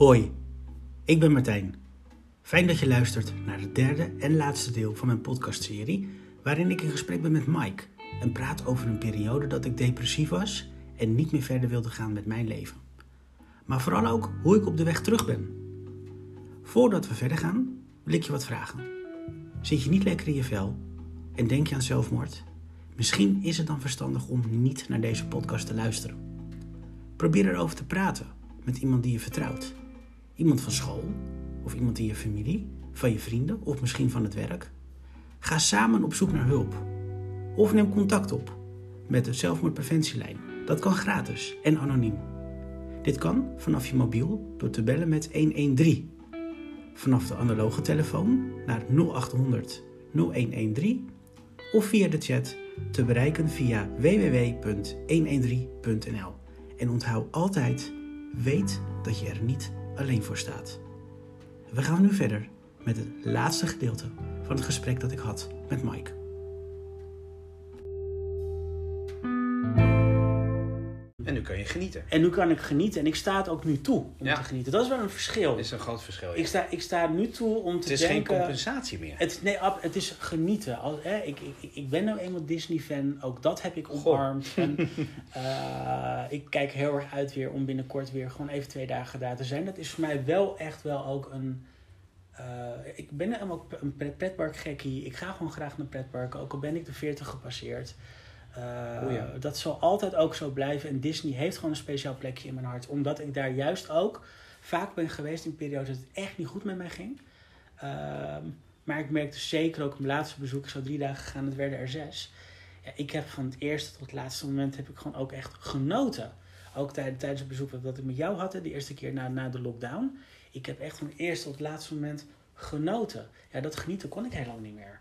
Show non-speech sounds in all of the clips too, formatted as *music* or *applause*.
Hoi, ik ben Martijn. Fijn dat je luistert naar het derde en laatste deel van mijn podcastserie, waarin ik in gesprek ben met Mike en praat over een periode dat ik depressief was en niet meer verder wilde gaan met mijn leven. Maar vooral ook hoe ik op de weg terug ben. Voordat we verder gaan, wil ik je wat vragen. Zit je niet lekker in je vel en denk je aan zelfmoord? Misschien is het dan verstandig om niet naar deze podcast te luisteren. Probeer erover te praten met iemand die je vertrouwt. Iemand van school of iemand in je familie, van je vrienden of misschien van het werk. Ga samen op zoek naar hulp. Of neem contact op met de zelfmoordpreventielijn. Dat kan gratis en anoniem. Dit kan vanaf je mobiel door te bellen met 113. Vanaf de analoge telefoon naar 0800 0113 of via de chat te bereiken via www.113.nl. En onthoud altijd, weet dat je er niet alleen voor staat. We gaan nu verder met het laatste gedeelte van het gesprek dat ik had met Mike. Kan je genieten. En nu kan ik genieten en ik sta het ook nu toe om Ja. te genieten. Dat is wel een verschil. Dat is een groot verschil. ja. Ik sta, ik sta nu toe om te het is denken... geen compensatie meer. Het, nee, ab- het is genieten. Als, hè, ik, ik, ik ben nou eenmaal Disney-fan. Ook dat heb ik omarmd. En, *laughs* eh, ik kijk heel erg uit weer om binnenkort weer gewoon even twee dagen daar te zijn. Dat is voor mij wel echt wel ook een... eh, ik ben helemaal een pret- pretparkgekkie. Ik ga gewoon graag naar pretparken. Ook al ben ik de 40 gepasseerd. Eh, O ja. Dat zal altijd ook zo blijven. En Disney heeft gewoon een speciaal plekje in mijn hart. Omdat ik daar juist ook vaak ben geweest in periodes dat het echt niet goed met mij ging. Ehm, maar ik merkte zeker ook op mijn laatste bezoek, zo drie dagen gegaan, het werden er zes. Ja, ik heb van het eerste tot het laatste moment heb ik gewoon ook echt genoten. Ook tijdens, tijdens het bezoek wat ik met jou had, de eerste keer na, na de lockdown. Ik heb echt van het eerste tot het laatste moment genoten. Ja, dat genieten kon ik helemaal niet meer.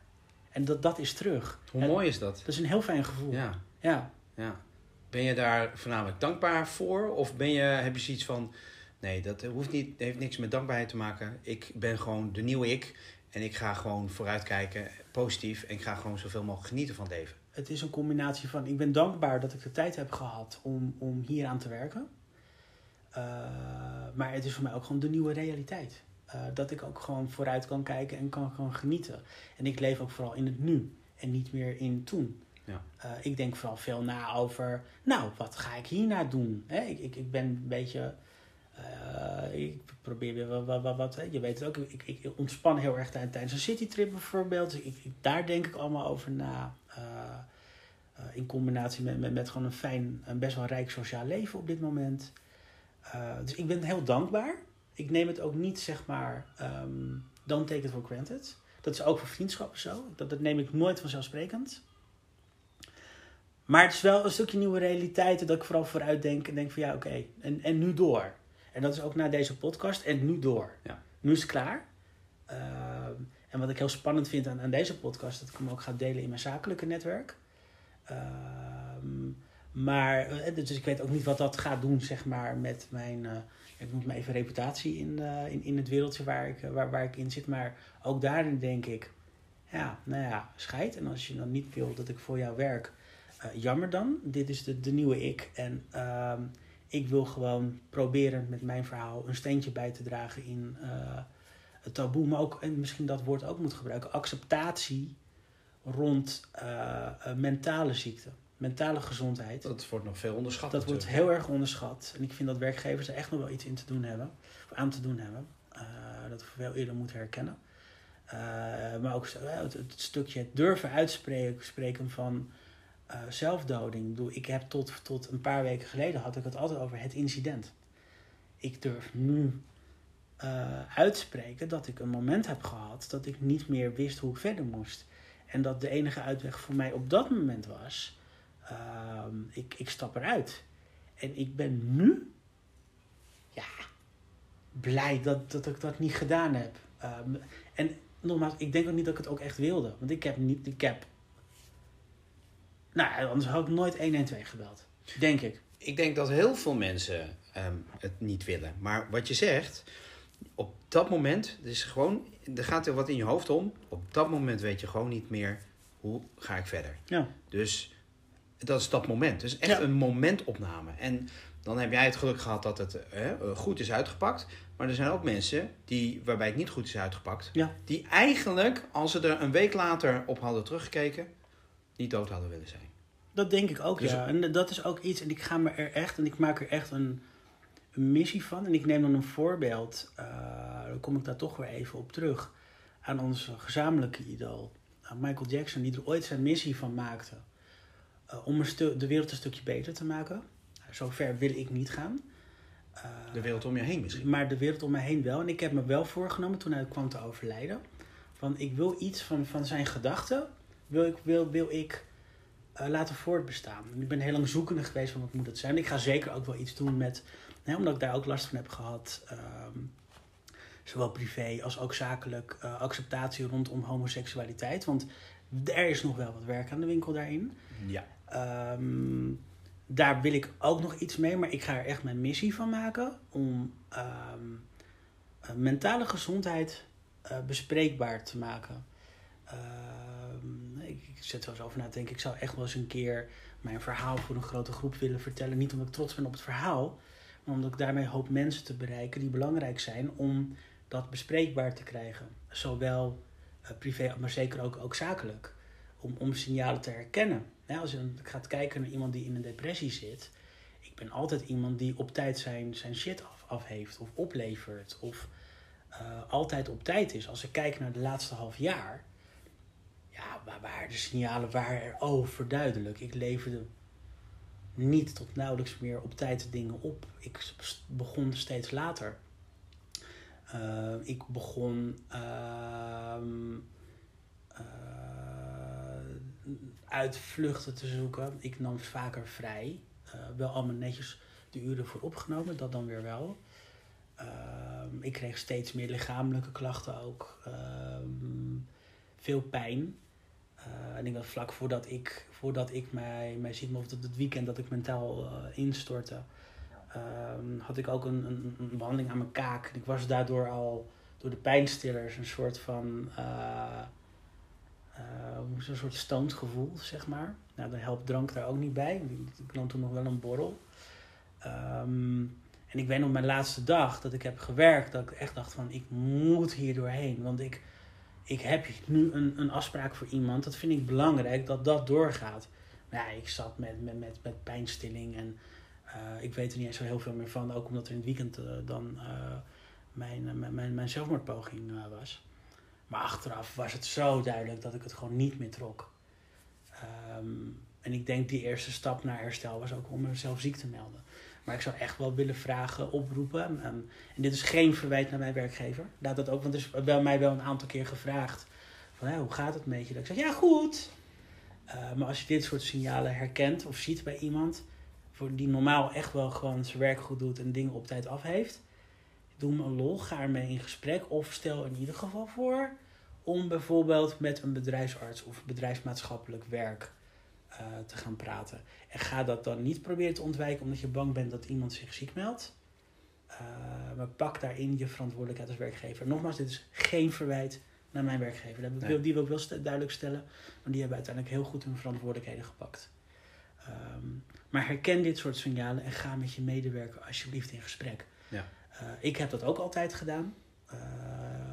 En dat, dat is terug. Hoe En mooi is dat? Dat is een heel fijn gevoel. Ja, ja. ja. Ben je daar voornamelijk dankbaar voor? Of ben je, heb je zoiets van... Nee, dat hoeft niet, heeft niks met dankbaarheid te maken. Ik ben gewoon de nieuwe ik. En ik ga gewoon vooruitkijken, positief. En ik ga gewoon zoveel mogelijk genieten van het leven. Het is een combinatie van, ik ben dankbaar dat ik de tijd heb gehad om, om hier aan te werken. Eh, maar het is voor mij ook gewoon de nieuwe realiteit. Eh, dat ik ook gewoon vooruit kan kijken en kan, kan genieten. En ik leef ook vooral in het nu en niet meer in toen. Ja. Eh, ik denk vooral veel na over, nou, wat ga ik hierna doen? Hè? Ik, ik, ik ben een beetje, eh, ik probeer weer wat, wat, wat, je weet het ook, ik, ik ontspan heel erg tij- tijdens een citytrip bijvoorbeeld. Ik, ik- daar denk ik allemaal over na. In combinatie met, met, met gewoon een fijn en best wel rijk sociaal leven op dit moment. Dus ik ben heel dankbaar. Ik neem het ook niet, zeg maar, ehm don't take it for granted. Dat is ook voor vriendschappen zo. Dat, dat neem ik nooit vanzelfsprekend. Maar het is wel een stukje nieuwe realiteit dat ik vooral vooruit denk en denk van ja, oké, en, en nu door. En dat is ook na deze podcast en nu door. Ja. Nu is het klaar. Ehm, en wat ik heel spannend vind aan, aan deze podcast, dat ik hem ook ga delen in mijn zakelijke netwerk. Ehm, maar, eh, dus ik weet ook niet wat dat gaat doen, zeg maar, met mijn, eh, ik moet me even reputatie in, eh, in, in het wereldje waar ik, eh, waar, waar ik in zit. Maar ook daarin denk ik, ja, nou ja, scheid. En als je dan niet wil dat ik voor jou werk, eh, jammer dan. Dit is de, de nieuwe ik. En ehm, ik wil gewoon proberen met mijn verhaal een steentje bij te dragen in het taboe. Maar ook, en misschien dat woord ook moet gebruiken, acceptatie rond mentale ziekte. Mentale gezondheid. Dat wordt nog veel onderschat. Dat wordt heel erg onderschat. En ik vind dat werkgevers er echt nog wel iets in te doen hebben. Of aan te doen hebben. Eh, dat we veel eerder moeten herkennen. Eh, maar ook hè, het, het stukje het durven uitspreken spreken van eh, zelfdoding. Ik, bedoel, ik heb tot, tot een paar weken geleden had ik het altijd over het incident. Ik durf nu eh, uitspreken dat ik een moment heb gehad dat ik niet meer wist hoe ik verder moest. En dat de enige uitweg voor mij op dat moment was Ehm, ik, ik stap eruit. En ik ben nu, ja, blij dat, dat ik dat niet gedaan heb. Ehm, en nogmaals, ik denk ook niet dat ik het ook echt wilde. Want ik heb niet, ik heb, nou, anders had ik nooit 112 gebeld. Denk ik. Ik denk dat heel veel mensen ehm, het niet willen. Maar wat je zegt, op dat moment, is gewoon, er gaat er wat in je hoofd om. Op dat moment weet je gewoon niet meer hoe ga ik verder. Ja. Dus dat is dat moment. Dus echt Ja. een momentopname. En dan heb jij het geluk gehad dat het eh, goed is uitgepakt. Maar er zijn ook mensen die, waarbij het niet goed is uitgepakt. Ja. Die eigenlijk, als ze er een week later op hadden teruggekeken, niet dood hadden willen zijn. Dat denk ik ook, Dus- ja. En dat is ook iets, en ik ga me er echt, en ik maak er echt een, een missie van. En ik neem dan een voorbeeld, eh, dan kom ik daar toch weer even op terug, aan onze gezamenlijke idool, aan Michael Jackson, die er ooit zijn missie van maakte. Eh, om de wereld een stukje beter te maken. Zover wil ik niet gaan. Eh, De wereld om je heen misschien. maar de wereld om mij heen wel. En ik heb me wel voorgenomen toen hij kwam te overlijden. Van ik wil iets van, van zijn gedachten. Wil ik, wil, wil ik eh, laten voortbestaan. En ik ben heel lang zoekende geweest van wat moet het zijn. Ik ga zeker ook wel iets doen met. Hè, omdat ik daar ook last van heb gehad. ehm, zowel privé als ook zakelijk. acceptatie rondom homoseksualiteit. Want er is nog wel wat werk aan de winkel daarin. Ja. Ehm, daar wil ik ook nog iets mee, maar ik ga er echt mijn missie van maken om ehm, eh, mentale gezondheid eh, bespreekbaar te maken. Ehm, ik, ik zit er zo over na te denken. Ik zou echt wel eens een keer mijn verhaal voor een grote groep willen vertellen. Niet omdat ik trots ben op het verhaal, maar omdat ik daarmee hoop mensen te bereiken die belangrijk zijn om dat bespreekbaar te krijgen. Zowel eh, privé, maar zeker ook, ook zakelijk. Om, om signalen te herkennen. Als je gaat kijken naar iemand die in een depressie zit. Ik ben altijd iemand die op tijd zijn, zijn shit af, af heeft of oplevert. Of eh, altijd op tijd is. Als ik kijk naar de laatste half jaar. Ja, waar de signalen waren er overduidelijk. Ik leverde niet tot nauwelijks meer op tijd dingen op. Ik begon steeds later. Eh, ik begon ehm, eh, uitvluchten te zoeken. Ik nam vaker vrij. Eh, wel allemaal netjes de uren voor opgenomen, dat dan weer wel. Ehm, ik kreeg steeds meer lichamelijke klachten ook. Ehm, veel pijn. Eh, en ik dat vlak voordat ik, voordat ik mij, mij ziek of het weekend dat ik mentaal eh, instortte, ehm, had ik ook een, een, een behandeling aan mijn kaak. Ik was daardoor al door de pijnstillers een soort van uh, een soort stoned gevoel, zeg maar. Nou, dan helpt drank daar ook niet bij. Ik, nam toen nog wel een borrel. Um, en ik weet nog mijn laatste dag dat ik heb gewerkt, dat ik echt dacht van ik moet hier doorheen. Want ik, ik heb nu een, een afspraak voor iemand. Dat vind ik belangrijk dat dat doorgaat. Maar ja, ik zat met, met, met, met pijnstilling en uh, ik weet er niet eens zo heel veel meer van. Ook omdat er in het weekend uh, dan uh, mijn, mijn, mijn, mijn zelfmoordpoging was. Maar achteraf was het zo duidelijk dat ik het gewoon niet meer trok. Um, en ik denk die eerste stap naar herstel was ook om mezelf ziek te melden. Maar ik zou echt wel willen vragen, oproepen. En, en dit is geen verwijt naar mijn werkgever. Laat dat ook, want er is bij mij wel een aantal keer gevraagd. Van, hoe gaat het met je? Dat ik zeg, ja goed. Uh, maar als je dit soort signalen herkent of ziet bij iemand... Die normaal echt wel gewoon zijn werk goed doet en dingen op tijd af heeft... Doe me een lol, ga ermee in gesprek. Of stel in ieder geval voor om bijvoorbeeld met een bedrijfsarts of bedrijfsmaatschappelijk werk uh, te gaan praten. En ga dat dan niet proberen te ontwijken omdat je bang bent dat iemand zich ziek meldt. Uh, maar pak daarin je verantwoordelijkheid als werkgever. Nogmaals, dit is geen verwijt naar mijn werkgever. Dat nee. Die wil ik wel st duidelijk stellen. Maar die hebben uiteindelijk heel goed hun verantwoordelijkheden gepakt. Um, maar herken dit soort signalen en ga met je medewerker alsjeblieft in gesprek. Ja. Uh, ik heb dat ook altijd gedaan. Uh,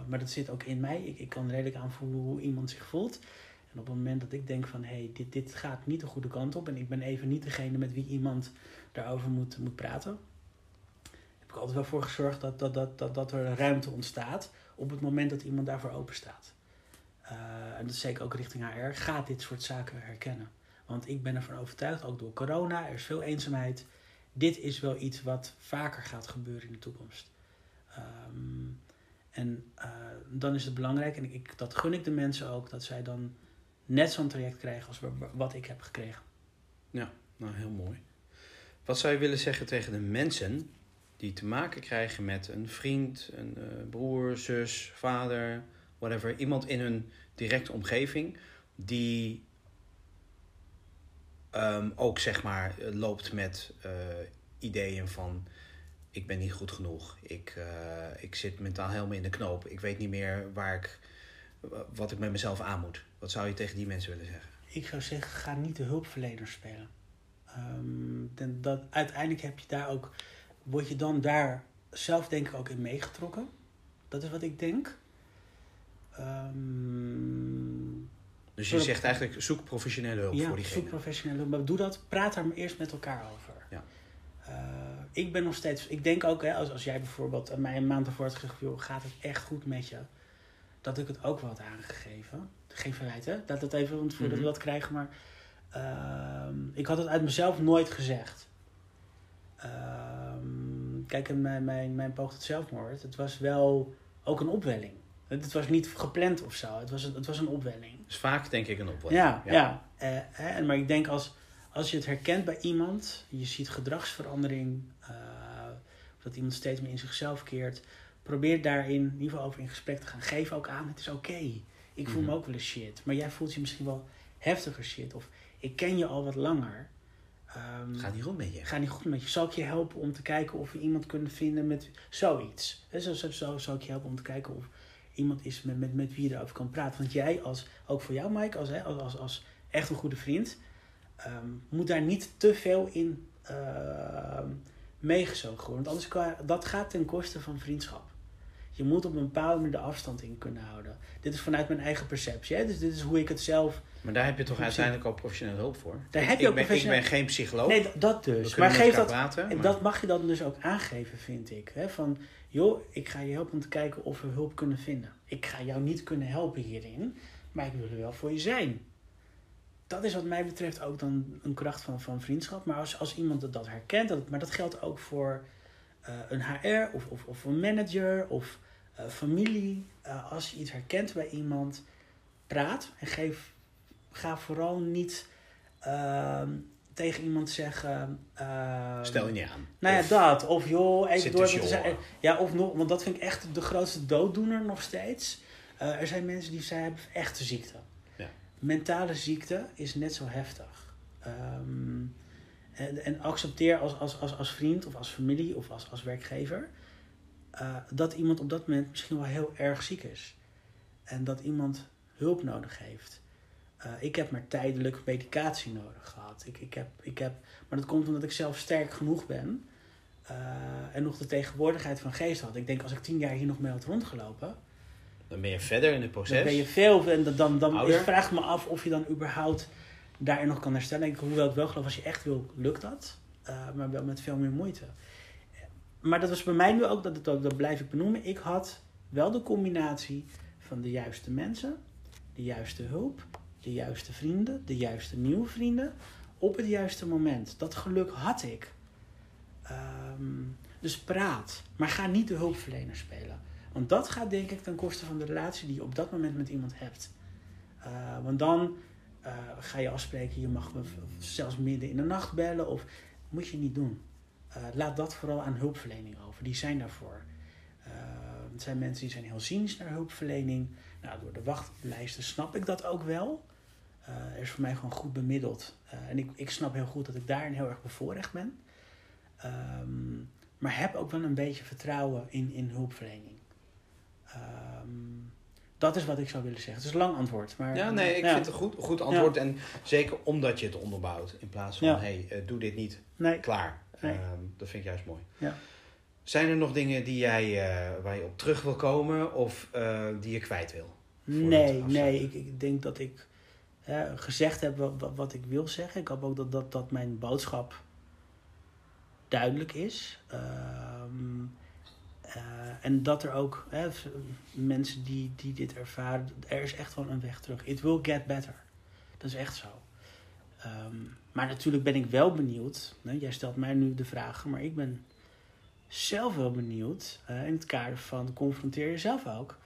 maar dat zit ook in mij. Ik, ik kan redelijk aanvoelen hoe iemand zich voelt. En op het moment dat ik denk van, hé, hey, dit, dit gaat niet de goede kant op... en ik ben even niet degene met wie iemand daarover moet, moet praten... heb ik altijd wel voor gezorgd dat, dat, dat, dat, dat er ruimte ontstaat... op het moment dat iemand daarvoor open staat. Uh, en dat is zeker ook richting HR. Ga dit soort zaken herkennen. Want ik ben ervan overtuigd, ook door corona, er is veel eenzaamheid... dit is wel iets wat vaker gaat gebeuren in de toekomst. Um, en uh, dan is het belangrijk, en ik, dat gun ik de mensen ook, dat zij dan net zo'n traject krijgen als wat ik heb gekregen. Ja, nou heel mooi. Wat zou je willen zeggen tegen de mensen die te maken krijgen met een vriend, een uh, broer, zus, vader, whatever, iemand in hun directe omgeving die um, ook zeg maar loopt met uh, ideeën van ik ben niet goed genoeg. Ik, uh, ik zit mentaal helemaal in de knoop. Ik weet niet meer waar ik, wat ik met mezelf aan moet. Wat zou je tegen die mensen willen zeggen? Ik zou zeggen, ga niet de hulpverlener spelen. Ehm, en dat, uiteindelijk heb je daar ook, word je dan daar zelf denk ik ook in meegetrokken. Dat is wat ik denk. Ehm, Dus je zegt eigenlijk, zoek professionele hulp ja, voor diegene. zoek professionele hulp. Maar doe dat, praat daar maar eerst met elkaar over. Ja. Eh, ik ben nog steeds, ik denk ook, hè, als, als jij bijvoorbeeld aan mij een maand ervoor had gezegd, joh, gaat het echt goed met je? Dat ik het ook wel had aangegeven. Geen verwijt, hè? Dat het even want voordat Mhm. we dat krijgen, maar ehm, ik had het uit mezelf nooit gezegd. Ehm, kijk, mijn, mijn, mijn poog tot zelfmoord, het was wel ook een opwelling. Het, was niet gepland of zo, het was, een- het was een opwelling. Dus vaak denk ik een opwelling. Ja, ja. Eh, hè, en maar ik denk als, als je het herkent bij iemand, je ziet gedragsverandering, eh, of dat iemand steeds meer in zichzelf keert, probeer daarin in ieder geval over in gesprek te gaan. Geef ook aan, het is oké. Ik voel me Mhm. ook wel eens shit, maar jij voelt je misschien wel heftiger shit. Of ik ken je al wat langer. Het gaat niet goed met je. Ga niet goed met je. Zal ik je helpen om te kijken of we iemand kunnen vinden met zoiets? Zo, zo, zo zal ik je helpen om te kijken of iemand is met, met, met wie je erover kan praten. Want jij, als, ook voor jou Mike, als, als, als, als echt een goede vriend, ehm, moet daar niet te veel in ehm meegezogen worden. Want anders dat gaat ten koste van vriendschap. Je moet op een bepaalde manier de afstand in kunnen houden. Dit is vanuit mijn eigen perceptie. Hè? Dus dit is hoe ik het zelf... Maar daar heb je toch uiteindelijk ook professionele hulp voor? Daar Ik- heb je ik ook ben, Ik professionele- ben geen psycholoog. Nee, dat We dus. kunnen Maar geef dat, praten. Maar- dat mag je dan dus ook aangeven, vind ik. Hè? Van, joh, ik ga je helpen om te kijken of we hulp kunnen vinden. Ik ga jou niet kunnen helpen hierin, maar ik wil er wel voor je zijn. Dat is wat mij betreft ook dan een kracht van, van vriendschap. Maar als, als iemand dat, dat herkent, dat, maar dat geldt ook voor eh, een HR of, of, of een manager of eh, familie. Eh, als je iets herkent bij iemand, praat en geef, ga vooral niet ehm, tegen iemand zeggen... ehm, Stel je niet aan. nou ja, Of- dat. Of joh, even door. er zijn- oren. ja, of nog, want dat vind ik echt de grootste dooddoener nog steeds. Eh, er zijn mensen die zij hebben echte ziekte. Ja. Mentale ziekte is net zo heftig. Ehm, en, en accepteer als, als, als, als vriend of als familie of als, als werkgever eh, dat iemand op dat moment misschien wel heel erg ziek is. En dat iemand hulp nodig heeft. Eh, ik heb maar tijdelijk medicatie nodig gehad. Ik, ik heb, ik heb, maar dat komt omdat ik zelf sterk genoeg ben. eh, en nog de tegenwoordigheid van geest had. Ik denk als ik tien jaar hier nog mee had rondgelopen. Dan ben je verder in het proces. Dan ben je veel. En dan, dan, dan is, vraag me af of je dan überhaupt daarin nog kan herstellen. Ik, hoewel ik wel geloof, als je echt wil, lukt dat. Maar wel met veel meer moeite. Maar dat was bij mij nu ook, dat, dat, blijf ik benoemen. Ik had wel de combinatie van de juiste mensen, de juiste hulp, de juiste vrienden, de juiste nieuwe vrienden. Op het juiste moment. Dat geluk had ik. Ehm, dus praat. Maar ga niet de hulpverlener spelen. Want dat gaat denk ik ten koste van de relatie die je op dat moment met iemand hebt. Eh, want dan eh, ga je afspreken, je mag zelfs midden in de nacht bellen. Of moet je niet doen. Eh, laat dat vooral aan hulpverlening over. Die zijn daarvoor. Eh, het zijn mensen die zijn heel cynisch naar hulpverlening. Nou, door de wachtlijsten snap ik dat ook wel. Eh, er is voor mij gewoon goed bemiddeld. En ik, ik snap heel goed dat ik daarin heel erg bevoorrecht ben. Ehm, maar heb ook wel een beetje vertrouwen in, in hulpverlening. Ehm, dat is wat ik zou willen zeggen. Het is een lang antwoord. Maar, Ja, nee, ik ja. vind het een goed, goed antwoord. En zeker omdat je het onderbouwt. In plaats van, Ja. hey, doe dit niet. Nee, Klaar. Nee. Ehm, dat vind ik juist mooi. Ja. Zijn er nog dingen die jij, eh, waar je op terug wil komen of eh, die je kwijt wil? Nee, nee. Ik, ik denk dat ik hè, gezegd heb wat, wat, ik wil zeggen. Ik hoop ook dat, dat, dat mijn boodschap duidelijk is. Ehm, eh, en dat er ook hè, mensen die, die dit ervaren, er is echt wel een weg terug. It will get better. Dat is echt zo. Ehm, maar natuurlijk ben ik wel benieuwd. Jij stelt mij nu de vragen, maar ik ben zelf wel benieuwd. eh, in het kader van confronteer jezelf ook.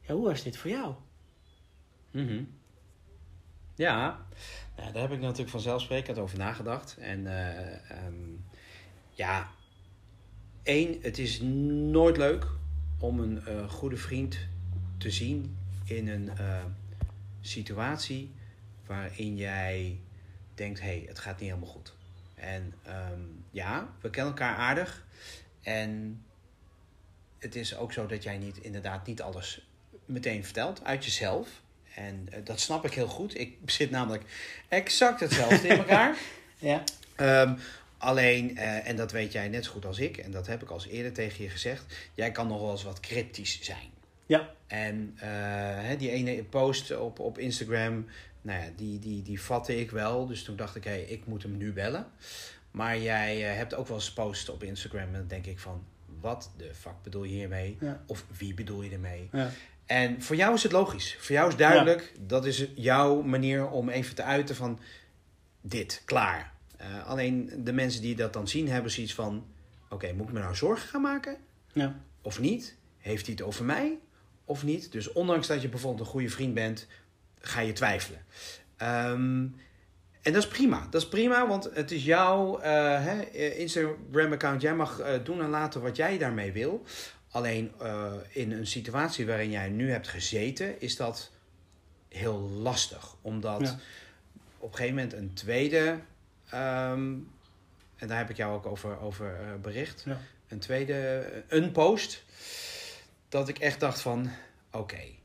Ja, hoe was dit voor jou? Mhm. Ja, nou, daar heb ik natuurlijk vanzelfsprekend over nagedacht. En eh, ehm, ja, één, het is nooit leuk om een eh, goede vriend te zien in een situatie waarin jij denkt, hé, hey, het gaat niet helemaal goed. En ehm, ja, we kennen elkaar aardig. En het is ook zo dat jij niet, inderdaad niet alles meteen vertelt uit jezelf. En eh, dat snap ik heel goed. Ik zit namelijk exact hetzelfde in elkaar. *laughs* Ja. Ehm, alleen, eh, en dat weet jij net zo goed als ik, en dat heb ik al eerder tegen je gezegd, jij kan nog wel eens wat cryptisch zijn. Ja. En eh, die ene post op, op Instagram, nou ja, die, die, die vatte ik wel. Dus toen dacht ik, hé, hey, ik moet hem nu bellen. Maar jij eh, hebt ook wel eens post op Instagram en dan denk ik van, wat de fuck bedoel je hiermee? Ja. Of wie bedoel je ermee? Ja. En voor jou is het logisch. Voor jou is duidelijk, dat is jouw manier om even te uiten van dit, klaar. Eh, alleen de mensen die dat dan zien hebben zoiets van, oké, moet ik me nou zorgen gaan maken? Ja. Of niet? Heeft hij het over mij? Of niet? Dus ondanks dat je bijvoorbeeld een goede vriend bent, ga je twijfelen. Ehm, en dat is prima. Dat is prima, want het is jouw uh, Instagram-account. Jij mag uh, doen en laten wat jij daarmee wil. Alleen uh, in een situatie waarin jij nu hebt gezeten, is dat heel lastig. Omdat ja. op een gegeven moment een tweede, um, en daar heb ik jou ook over, over bericht, ja. een tweede, een post, dat ik echt dacht van, oké, okay,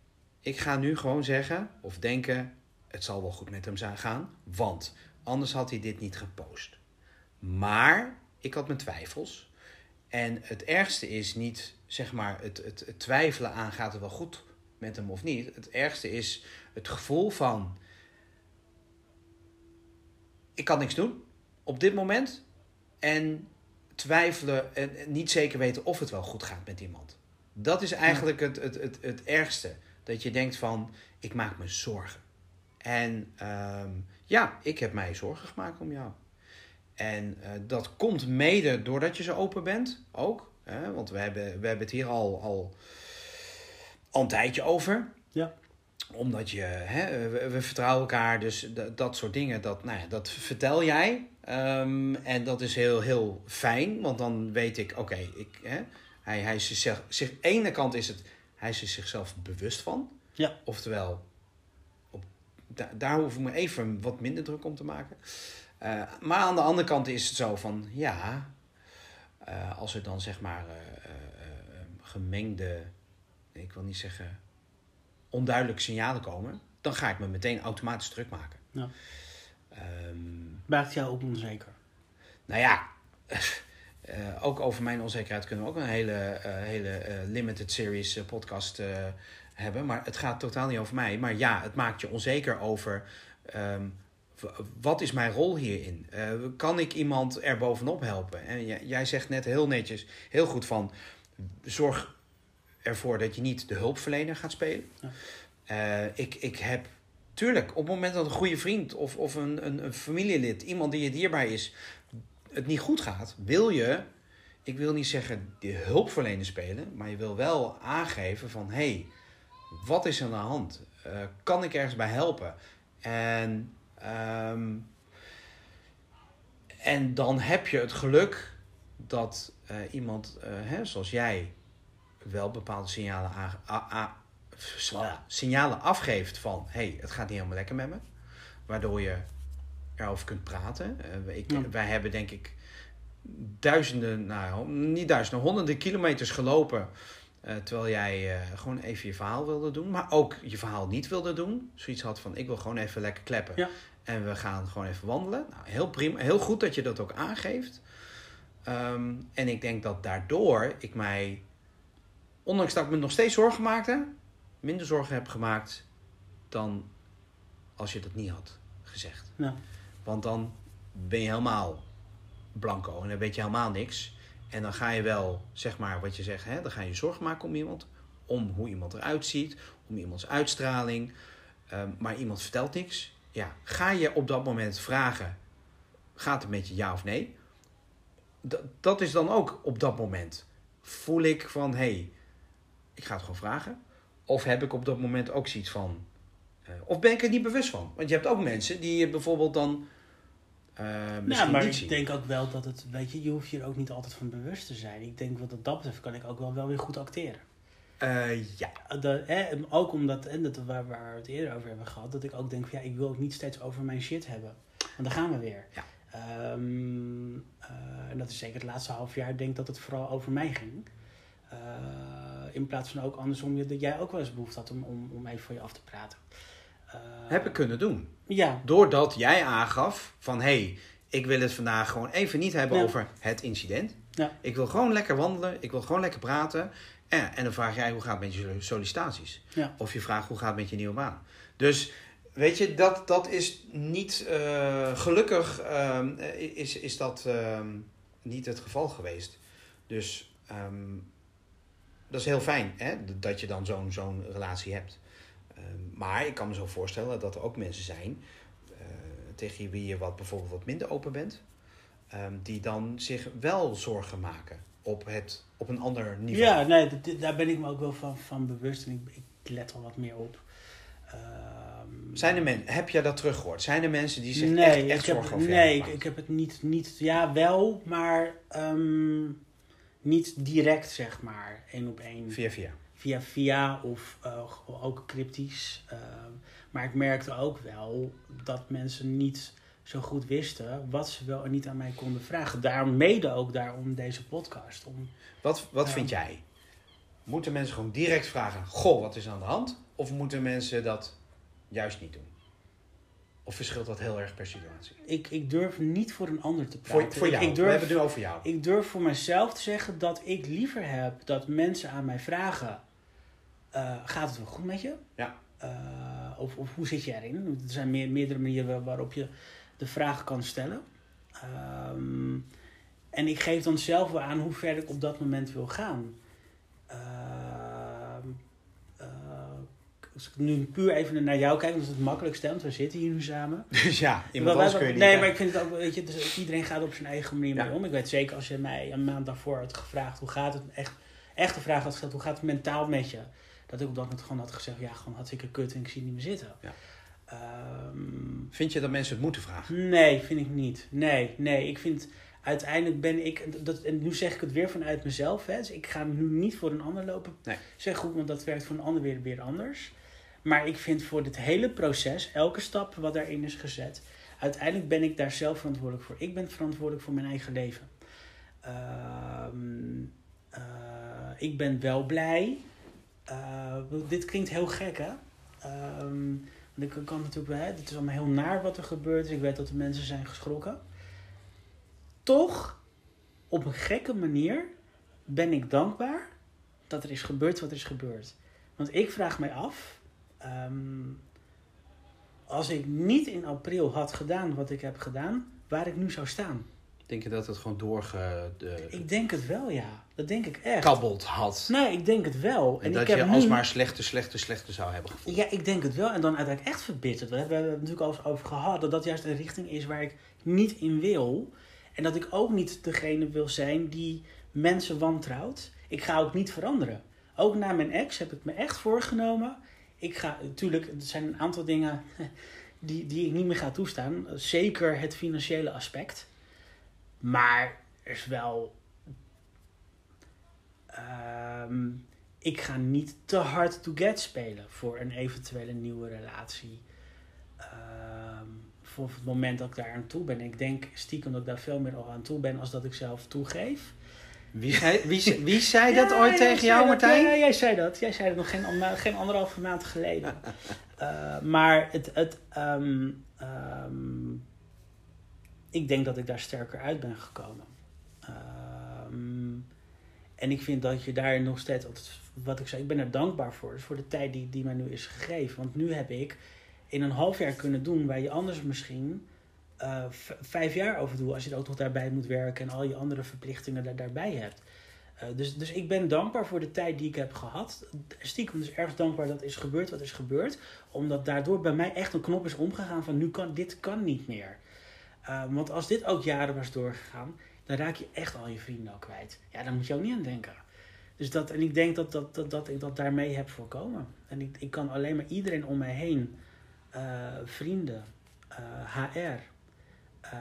ik ga nu gewoon zeggen of denken, het zal wel goed met hem gaan, want anders had hij dit niet gepost. Maar ik had mijn twijfels. En het ergste is niet, zeg maar, het, het, het, twijfelen aan gaat het wel goed met hem of niet. Het ergste is het gevoel van, ik kan niks doen op dit moment. En twijfelen en niet zeker weten of het wel goed gaat met iemand. Dat is eigenlijk het, het, het, het ergste. Dat je denkt van, ik maak me zorgen. En um, ja, ik heb mij zorgen gemaakt om jou. En uh, dat komt mede doordat je zo open bent, ook. Hè? Want we hebben, we hebben het hier al, al, al een tijdje over. Ja. Omdat je, hè, we, we, vertrouwen elkaar, dus dat, dat soort dingen, dat, nou ja, dat vertel jij. Um, en dat is heel, heel fijn, want dan weet ik, oké, okay, ik, hè, hij, hij is zich, ene kant is het, hij is er zichzelf bewust van. Ja. Oftewel, op, da, daar hoef ik me even wat minder druk om te maken. Uh, maar aan de andere kant is het zo van, ja, uh, als er dan zeg maar uh, gemengde, ik wil niet zeggen onduidelijke signalen komen, dan ga ik me meteen automatisch druk maken. Ja. Um, Maakt jou ook onzeker? Nou ja, ook over mijn onzekerheid kunnen we ook een hele, hele limited series podcast hebben. Maar het gaat totaal niet over mij. Maar ja, het maakt je onzeker over. Um, wat is mijn rol hierin? Uh, kan ik iemand er bovenop helpen? En jij, jij zegt net heel netjes, heel goed van... zorg ervoor dat je niet de hulpverlener gaat spelen. Uh, ik, ik heb... Tuurlijk, op het moment dat een goede vriend of, of een, een, een familielid... iemand die je dierbaar is, het niet goed gaat... wil je, ik wil niet zeggen de hulpverlener spelen... maar je wil wel aangeven van... hé, hey, wat is er aan de hand? Uh, kan ik ergens bij helpen? En... Um, en dan heb je het geluk dat uh, iemand uh, hè, zoals jij wel bepaalde signalen, signalen afgeeft van hé, hey, het gaat niet helemaal lekker met me. Waardoor je erover kunt praten. Uh, ik, Ja. Wij hebben denk ik duizenden, nou niet duizenden, honderden kilometers gelopen. Uh, terwijl jij uh, gewoon even je verhaal wilde doen. Maar ook je verhaal niet wilde doen. Zoiets had van ik wil gewoon even lekker kleppen. Ja. En we gaan gewoon even wandelen. Nou, heel prima. Heel goed dat je dat ook aangeeft. Um, en ik denk dat daardoor ik mij, ondanks dat ik me nog steeds zorgen maakte, minder zorgen heb gemaakt dan als je dat niet had gezegd. Want dan ben je helemaal blanco en dan weet je helemaal niks. En dan ga je wel, zeg maar wat je zegt, hè, dan ga je zorgen maken om iemand. Om hoe iemand eruit ziet, om iemands uitstraling. Um, maar iemand vertelt niks. Ja, ga je op dat moment vragen, gaat het met je ja of nee? D dat is dan ook op dat moment. Voel ik van, hé, hey, ik ga het gewoon vragen. Of heb ik op dat moment ook zoiets van, uh, of ben ik er niet bewust van? Want je hebt ook mensen die bijvoorbeeld dan... Uh, ja, maar ik denk ook wel dat het, weet je, je hoeft je er ook niet altijd van bewust te zijn. Ik denk wat dat betreft kan ik ook wel, wel weer goed acteren. Uh, ja. De, hè, ook omdat, en dat waar, waar we het eerder over hebben gehad, dat ik ook denk van ja, ik wil ook niet steeds over mijn shit hebben. Want dan gaan we weer. Ja. Um, uh, en dat is zeker het laatste half jaar, denk dat het vooral over mij ging. In plaats van ook andersom, dat jij ook wel eens behoefte had om, om, om even voor je af te praten. Heb ik kunnen doen. Ja. Doordat jij aangaf van hé, hey, Ik wil het vandaag gewoon even niet hebben Ja. over het incident. Ja. Ik wil gewoon lekker wandelen. Ik wil gewoon lekker praten. En, en dan vraag jij hoe gaat het met je sollicitaties? Ja. Of je vraagt hoe gaat het met je nieuwe baan? Dus weet je, dat, dat is niet eh, gelukkig ehm, is, is dat ehm, niet het geval geweest. Dus ehm, dat is heel fijn hè, dat je dan zo'n zo'n relatie hebt. Ehm, maar ik kan me zo voorstellen dat er ook mensen zijn eh, tegen wie je wat, bijvoorbeeld wat minder open bent, ehm, die dan zich wel zorgen maken op, het, op een ander niveau. Ja, nee, daar ben ik me ook wel van, van bewust en ik, ik let al wat meer op. Ehm, Zijn er men, heb jij dat teruggehoord? Zijn er mensen die zich nee, echt, echt ik heb, zorgen over jou Nee, ik, heb het niet, niet, ja wel, maar niet direct zeg maar, één op één. Via via. Via via of eh, ook cryptisch. Ehm, maar ik merkte ook wel dat mensen niet zo goed wisten wat ze wel en niet aan mij konden vragen. Daarom mede ook daarom deze podcast. Om, Wat, wat Ja. vind jij? Moeten mensen gewoon direct vragen: Goh, wat is aan de hand? Of moeten mensen dat juist niet doen? Of verschilt dat heel erg per situatie? ik, ik durf niet voor een ander te praten. Voor, jou. Ik, durf, We hebben het nu over jou. Ik durf voor mezelf te zeggen dat ik liever heb dat mensen aan mij vragen: eh, gaat het wel goed met je? Ja. Eh, of, of hoe zit je erin? Er zijn meer, meerdere manieren waarop je de vraag kan stellen. Ehm, en ik geef dan zelf wel aan hoe ver ik op dat moment wil gaan. Ehm, eh, als ik nu puur even naar jou kijk, dan is het makkelijkste, want we zitten hier nu samen. *laughs* Dus ja, iemand Wel, anders wij- kun je niet. Nee, maar ik vind het ook, weet je, dus iedereen gaat op zijn eigen manier Ja. mee om. Ik weet zeker als je mij een maand daarvoor had gevraagd hoe gaat het, echt, echt de vraag had gesteld, hoe gaat het mentaal met je? Dat ik op dat moment gewoon had gezegd, ja, gewoon hartstikke kut en ik zie het niet meer zitten. Ja. Ehm, Vind je dat mensen het moeten vragen? nee, vind ik niet. Nee, nee, ik vind uiteindelijk ben ik, dat, en nu zeg ik het weer vanuit mezelf, hè, dus ik ga nu niet voor een ander lopen Nee. zeggen, goed, want dat werkt voor een ander weer, weer anders. Maar ik vind voor dit hele proces, elke stap wat daarin is gezet, uiteindelijk ben ik daar zelf verantwoordelijk voor. Ik ben verantwoordelijk voor mijn eigen leven. Ehm, eh, ik ben wel blij. Eh, dit klinkt heel gek, hè? Want ik kan natuurlijk hè, is allemaal heel naar wat er gebeurt. Ik weet dat de mensen zijn geschrokken. Toch, op een gekke manier, ben ik dankbaar dat er is gebeurd wat er is gebeurd. Want ik vraag mij af, ehm, als ik niet in april had gedaan wat ik heb gedaan, waar ik nu zou staan. Denk je dat het gewoon doorgekabbeld Ik denk het wel, ja. Dat denk ik echt. had? Nee, ik denk het wel. En, dat ik je nu- alsmaar slechter, slechter, slechter zou hebben gevoeld. Ja, ik denk het wel. En dan uiteindelijk echt verbitterd. We hebben het natuurlijk al eens over gehad. Dat dat juist een richting is waar ik niet in wil. En dat ik ook niet degene wil zijn die mensen wantrouwt. Ik ga ook niet veranderen. Ook na mijn ex heb ik me echt voorgenomen. Ik ga, natuurlijk, er zijn een aantal dingen *laughs* die, die ik niet meer ga toestaan. Zeker het financiële aspect. Maar er is wel. Ehm, ik ga niet te hard to get spelen voor een eventuele nieuwe relatie. Ehm, voor het moment dat ik daar aan toe ben. Ik denk stiekem dat ik daar veel meer al aan toe ben als dat ik zelf toegeef. Wie, zei, wie, zei- wie *laughs* zei dat Ja, ooit tegen jou, dat. Martijn? Ja, jij zei dat. Jij zei dat nog geen, geen anderhalve maand geleden. *laughs* Eh, maar het, het, ehm, ik denk dat ik daar sterker uit ben gekomen. En ik vind dat je daar nog steeds, altijd, wat ik zei, ik ben er dankbaar voor. Dus voor de tijd die, die mij nu is gegeven. Want nu heb ik in een half jaar kunnen doen waar je anders misschien eh, vijf jaar over doet. Als je er ook nog daarbij moet werken en al je andere verplichtingen daar, daarbij hebt. Eh, dus, dus ik ben dankbaar voor de tijd die ik heb gehad. Stiekem dus erg dankbaar dat is gebeurd wat is gebeurd. Omdat daardoor bij mij echt een knop is omgegaan van nu kan dit kan niet meer. Eh, want als dit ook jaren was doorgegaan, dan raak je echt al je vrienden al kwijt. Ja, daar moet je ook niet aan denken. Dus dat, en ik denk dat, dat, dat, dat ik dat daarmee heb voorkomen. En ik, ik kan alleen maar iedereen om mij heen, eh, vrienden, HR, eh,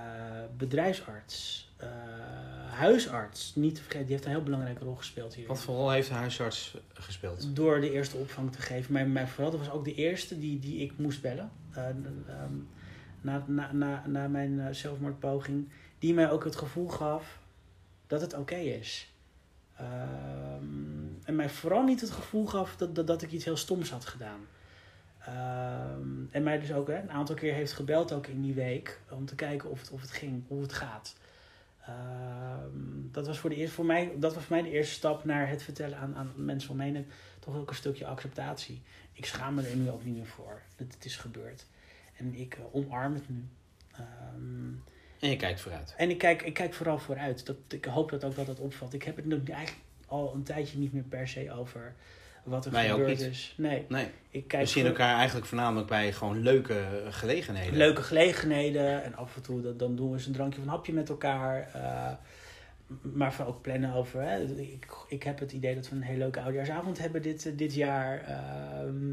bedrijfsarts, eh, huisarts, niet te vergeten, die heeft een heel belangrijke rol gespeeld hier. Wat voor rol heeft de huisarts gespeeld? Door de eerste opvang te geven. Mijn, mijn vrouw was ook de eerste die, die ik moest bellen. eh, ehm, na, na, na, na mijn zelfmoordpoging. Die mij ook het gevoel gaf dat het oké is. Ehm, en mij vooral niet het gevoel gaf dat, dat, dat ik iets heel stoms had gedaan. Ehm, en mij dus ook hè, een aantal keer heeft gebeld ook in die week om te kijken of het, of het ging, hoe het gaat. Ehm, dat, was voor de eerste, voor mij, dat was voor mij de eerste stap naar het vertellen aan, aan mensen me heen. Toch ook een stukje acceptatie. Ik schaam me er nu ook niet meer voor. Dat het is gebeurd. En ik uh, omarm het nu. En je kijkt vooruit. En ik kijk, ik kijk vooral vooruit. Dat, ik hoop dat ook dat dat opvalt. Ik heb het nu eigenlijk al een tijdje niet meer per se over wat er Wij gebeurd is. Nee. nee. Ik kijk We zien voor- elkaar eigenlijk voornamelijk bij gewoon leuke gelegenheden. leuke gelegenheden. En af en toe dan, dan doen we eens een drankje of een hapje met elkaar. eh, maar van ook plannen over. Hè. Ik, ik heb het idee dat we een hele leuke oudejaarsavond hebben dit, eh, dit jaar. Ehm,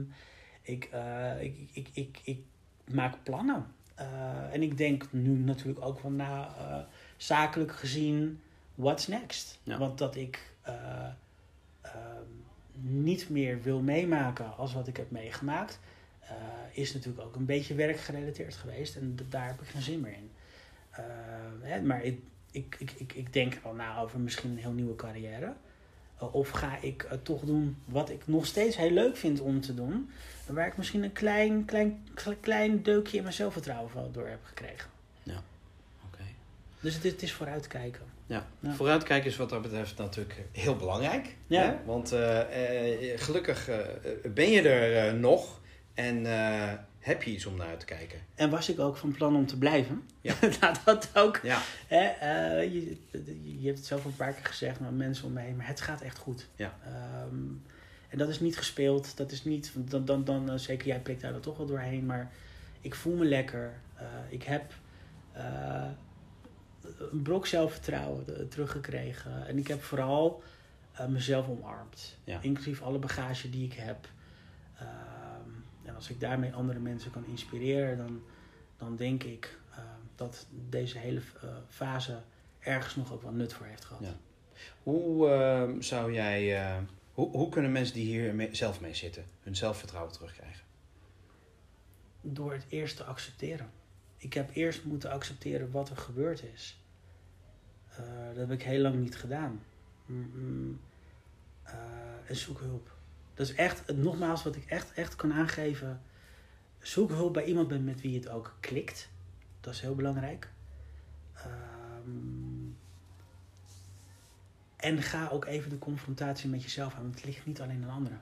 ik, eh, ik, ik, ik, ik maak plannen. Eh, en ik denk nu natuurlijk ook van na, eh, zakelijk gezien, what's next? Ja. Want dat ik eh, ehm, niet meer wil meemaken als wat ik heb meegemaakt, is natuurlijk ook een beetje werkgerelateerd geweest. En daar heb ik geen zin meer in. Hè, maar ik, ik, ik, ik, ik denk al na over misschien een heel nieuwe carrière. Uh, of ga ik toch doen wat ik nog steeds heel leuk vind om te doen. Waar ik misschien een klein, klein, klein deukje in mijn zelfvertrouwen van door heb gekregen. Oké. Dus het, is- het is vooruitkijken. Ja. Ja. vooruitkijken is wat dat betreft natuurlijk heel belangrijk. Ja. Hè? Want eh, eh, gelukkig eh, ben je er nog en heb je iets om naar uit te kijken. En was ik ook van plan om te blijven. Ja. *laughs* nou, dat ook. Ja, Hè, je, je hebt het zelf al een paar keer gezegd met mensen om me heen, maar het gaat echt goed. Ja. Ehm, en dat is niet gespeeld, dat is niet, dan, dan, dan eh, zeker jij prikt daar dan toch wel doorheen, maar ik voel me lekker. Eh, ik heb eh, een brok zelfvertrouwen teruggekregen en ik heb vooral mezelf omarmd, Ja. inclusief alle bagage die ik heb. Ehm, en als ik daarmee andere mensen kan inspireren, dan, dan denk ik dat deze hele fase ergens nog ook wel nut voor heeft gehad. Ja. Hoe eh, zou jij, hoe, hoe kunnen mensen die hier mee- zelf mee zitten hun zelfvertrouwen terugkrijgen? Door het eerst te accepteren. Ik heb eerst moeten accepteren wat er gebeurd is. Eh, dat heb ik heel lang niet gedaan. Mm, mm, eh, en zoek hulp. Dat is echt, nogmaals, wat ik echt, echt kan aangeven. Zoek hulp bij iemand met- met wie het ook klikt. Dat is heel belangrijk. Ehm, en ga ook even de confrontatie met jezelf aan. Want het ligt niet alleen aan anderen.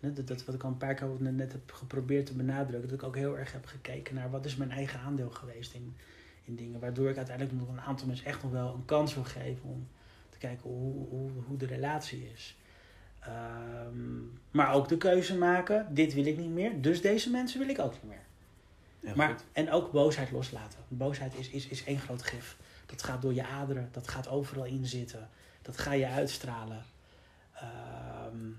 Dat, dat wat ik al een paar keer net, heb geprobeerd te benadrukken. Dat ik ook heel erg heb gekeken naar wat is mijn eigen aandeel geweest in, in dingen. Waardoor ik uiteindelijk nog een aantal mensen echt nog wel een kans wil geven om te kijken hoe, hoe, hoe de relatie is. Ehm, maar ook de keuze maken, dit wil ik niet meer, dus deze mensen wil ik ook niet meer. Maar, goed. en ook boosheid loslaten. Boosheid is, is, is één groot gif. Dat gaat door je aderen, dat gaat overal in zitten. Dat ga je uitstralen. Ehm,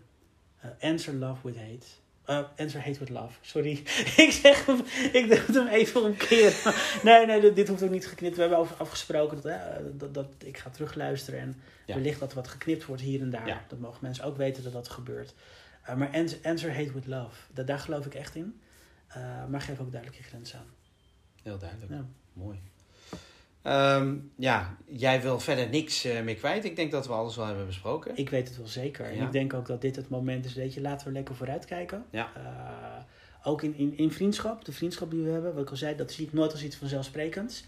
eh, answer love with hate. Eh, answer hate with love. Sorry. *laughs* ik zeg hem, ik doe het hem even omkeren. *laughs* nee, nee, dit, dit hoeft ook niet geknipt. We hebben over afgesproken dat, eh, dat, dat ik ga terugluisteren. En Ja. wellicht dat wat geknipt wordt hier en daar. Ja. Dat mogen mensen ook weten dat dat gebeurt. Maar answer, answer hate with love. Da- daar geloof ik echt in. Maar geef ook duidelijk je grens aan. Heel duidelijk. Ja. Mooi. Ehm, ja, jij wil verder niks eh, meer kwijt. Ik denk dat we alles wel hebben besproken. Ik weet het wel zeker. En Ja. ik denk ook dat dit het moment is, weet je, laten we lekker vooruitkijken. Ja. Eh, ook in, in, in vriendschap, de vriendschap die we hebben, wat ik al zei, dat zie ik nooit als iets vanzelfsprekends.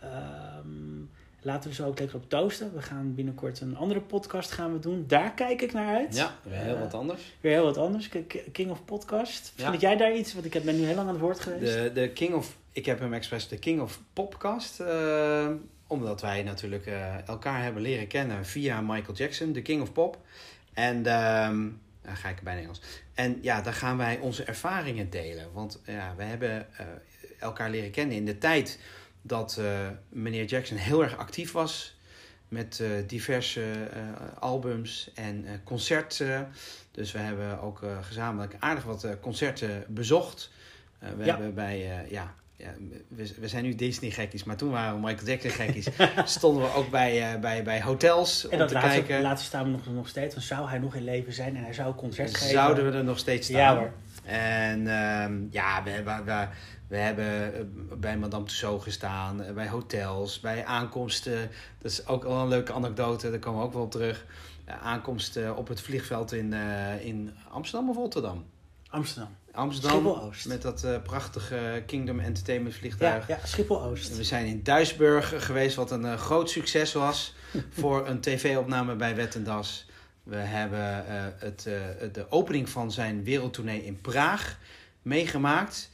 Ehm, laten we zo ook lekker op toosten. We gaan binnenkort een andere podcast gaan we doen. Daar kijk ik naar uit. Ja, weer heel Eh, wat anders. Weer heel wat anders. King of Podcast. Ja. Vind jij daar iets? Want ik ben nu heel lang aan het woord geweest. De, de King of, ik heb hem expres de King of Popcast. eh, omdat wij natuurlijk eh, elkaar hebben leren kennen via Michael Jackson, de King of Pop. En ehm dan ga ik bijna Engels. En ja, daar gaan wij onze ervaringen delen. Want ja, we hebben eh, elkaar leren kennen in de tijd dat meneer Jackson heel erg actief was. Met diverse albums en concerten. Dus we hebben ook gezamenlijk aardig wat concerten bezocht. We Ja. hebben bij, ja, ja we, we zijn nu Disney gekkies, maar toen waren we Michael Jackson gekkies. *laughs* Stonden we ook bij, eh, bij, bij hotels en om dat te laatste, kijken. laatste staan we nog, nog steeds. Dan zou hij nog in leven zijn en hij zou een concert geven. Zouden we er nog steeds staan? Ja hoor. En ehm, ja, we, hebben- we, we hebben eh, bij Madame Tussauds gestaan, eh, bij hotels, bij aankomsten. Dat is ook wel een leuke anekdote, daar komen we ook wel op terug. Aankomst eh, op het vliegveld in, in Amsterdam of Rotterdam? Amsterdam. Amsterdam. Met dat eh, prachtige Kingdom Entertainment Ja, vliegtuig. ja Schiphol-Oost. We zijn in Duisburg geweest, wat een eh, groot succes was *laughs* voor een tv-opname bij Wettendas. We hebben eh, het, de opening van zijn wereldtournee in Praag meegemaakt.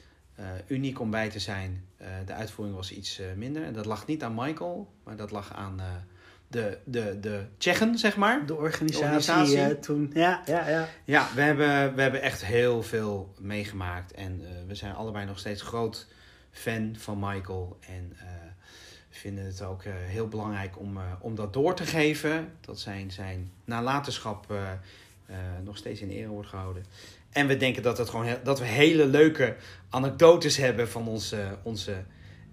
Uniek om bij te zijn. De uitvoering was iets minder. En dat lag niet aan Michael, maar dat lag aan de, de, de Tsjechen, zeg maar. De organisatie, De organisatie. eh, toen. Ja, ja, ja. Ja, we hebben, we hebben echt heel veel meegemaakt. En eh, we zijn allebei nog steeds groot fan van Michael. En eh, vinden het ook eh, heel belangrijk om, eh, om dat door te geven. Dat zijn, zijn nalatenschap eh, eh, nog steeds in ere wordt gehouden. En we denken dat, het gewoon heel- dat we hele leuke anekdotes hebben van onze, onze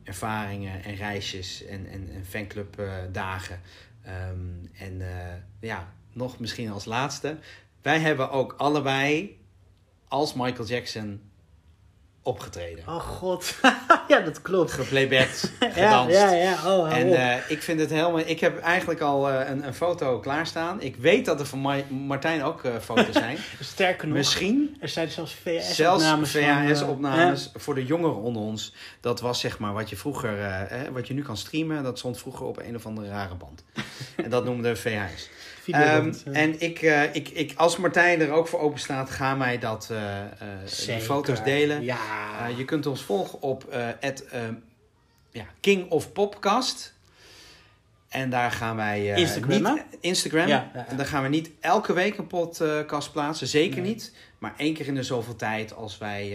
ervaringen en reisjes en, en, en fanclubdagen. Ehm, en eh, ja, nog misschien als laatste. Wij hebben ook allebei als Michael Jackson opgetreden. Oh god. *laughs* ja, dat klopt. Geplaybacked, *laughs* Ja, gedanst. ja, ja. Oh, hou En eh, ik vind het helemaal. Ik heb eigenlijk al eh, een, een foto klaarstaan. Ik weet dat er van Ma- Martijn ook eh, foto's zijn. *laughs* Sterker nog, Misschien er zijn zelfs VHS-opnames. VHS-opnames voor de jongeren onder ons. Dat was zeg maar wat je vroeger, eh, wat je nu kan streamen. Dat stond vroeger op een of andere rare band. en dat noemden we VHS. Eh, Ehm, eh. en ik, eh, ik, ik, als Martijn er ook voor open staat, ga mij dat, eh, eh, die foto's delen. Ja. Je kunt ons volgen op eh, het, ehm, ja, King of Popcast. En daar gaan wij... Instagram, niet, Instagram. Ja. En daar gaan we niet elke week een podcast plaatsen. Zeker Nee. niet. Maar één keer in de zoveel tijd als wij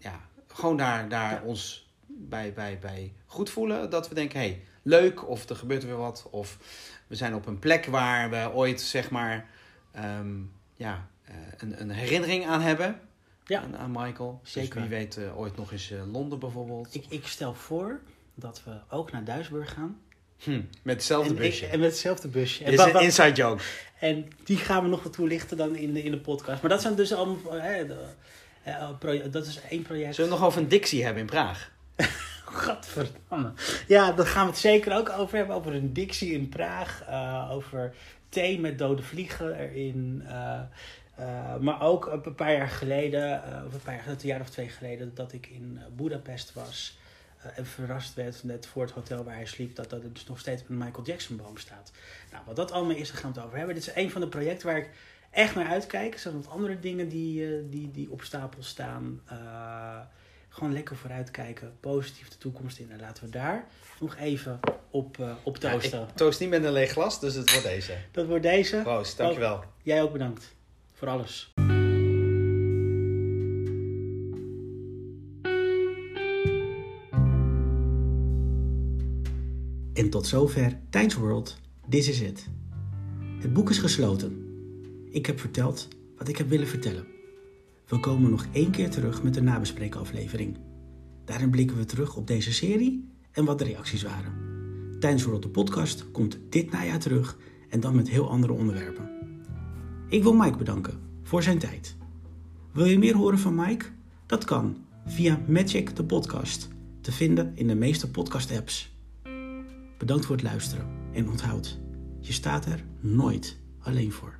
ja, gewoon daar, daar ons bij, bij, bij goed voelen. Dat we denken, hey, leuk. Of er gebeurt weer wat. Of we zijn op een plek waar we ooit, zeg maar... ehm, ja, eh, een, een herinnering aan hebben. Ja. Aan, aan Michael. Zeker. Dus wie weet eh, ooit nog eens eh, Londen bijvoorbeeld. Ik, ik stel voor dat we ook naar Duisburg gaan. Hm, met hetzelfde en, busje. ik- en met hetzelfde busje. En, Dit is een inside joke. en die gaan we nog wat toelichten dan in de, in de podcast. Maar dat zijn dus allemaal... de- pro- dat is één project. Zullen we nog over een Dixie hebben in Praag? *laughs* Gadverdamme. Ja, daar gaan we het zeker ook over hebben. Over een Dixie in Praag. eh, over thee met dode vliegen erin. eh, eh, maar ook een paar jaar geleden, of een paar jaar, een jaar of twee geleden, dat ik in Budapest was. en verrast werd net voor het hotel waar hij sliep, dat er dus nog steeds een Michael Jackson boom staat. Nou, wat dat allemaal is, daar gaan we het over hebben. Dit is een van de projecten waar ik echt naar uitkijk. Er zijn wat andere dingen die, die, die op stapel staan. Gewoon lekker vooruitkijken, positief de toekomst in. En laten we daar nog even op, eh op Ja, toosten. ik toast niet met een leeg glas, dus het wordt deze. Dat wordt deze. Proost, dankjewel. Jij ook bedankt voor alles. En tot zover Tijdens World. This is it. Het boek is gesloten. Ik heb verteld wat ik heb willen vertellen. We komen nog één keer terug met een nabespreekaflevering. Daarin blikken we terug op deze serie en wat de reacties waren. Tijdens World de podcast komt dit najaar terug en dan met heel andere onderwerpen. Ik wil Mike bedanken voor zijn tijd. Wil je meer horen van Mike? Dat kan via Magic de podcast, te vinden in de meeste podcast-apps. Bedankt voor het luisteren en onthoud, je staat er nooit alleen voor.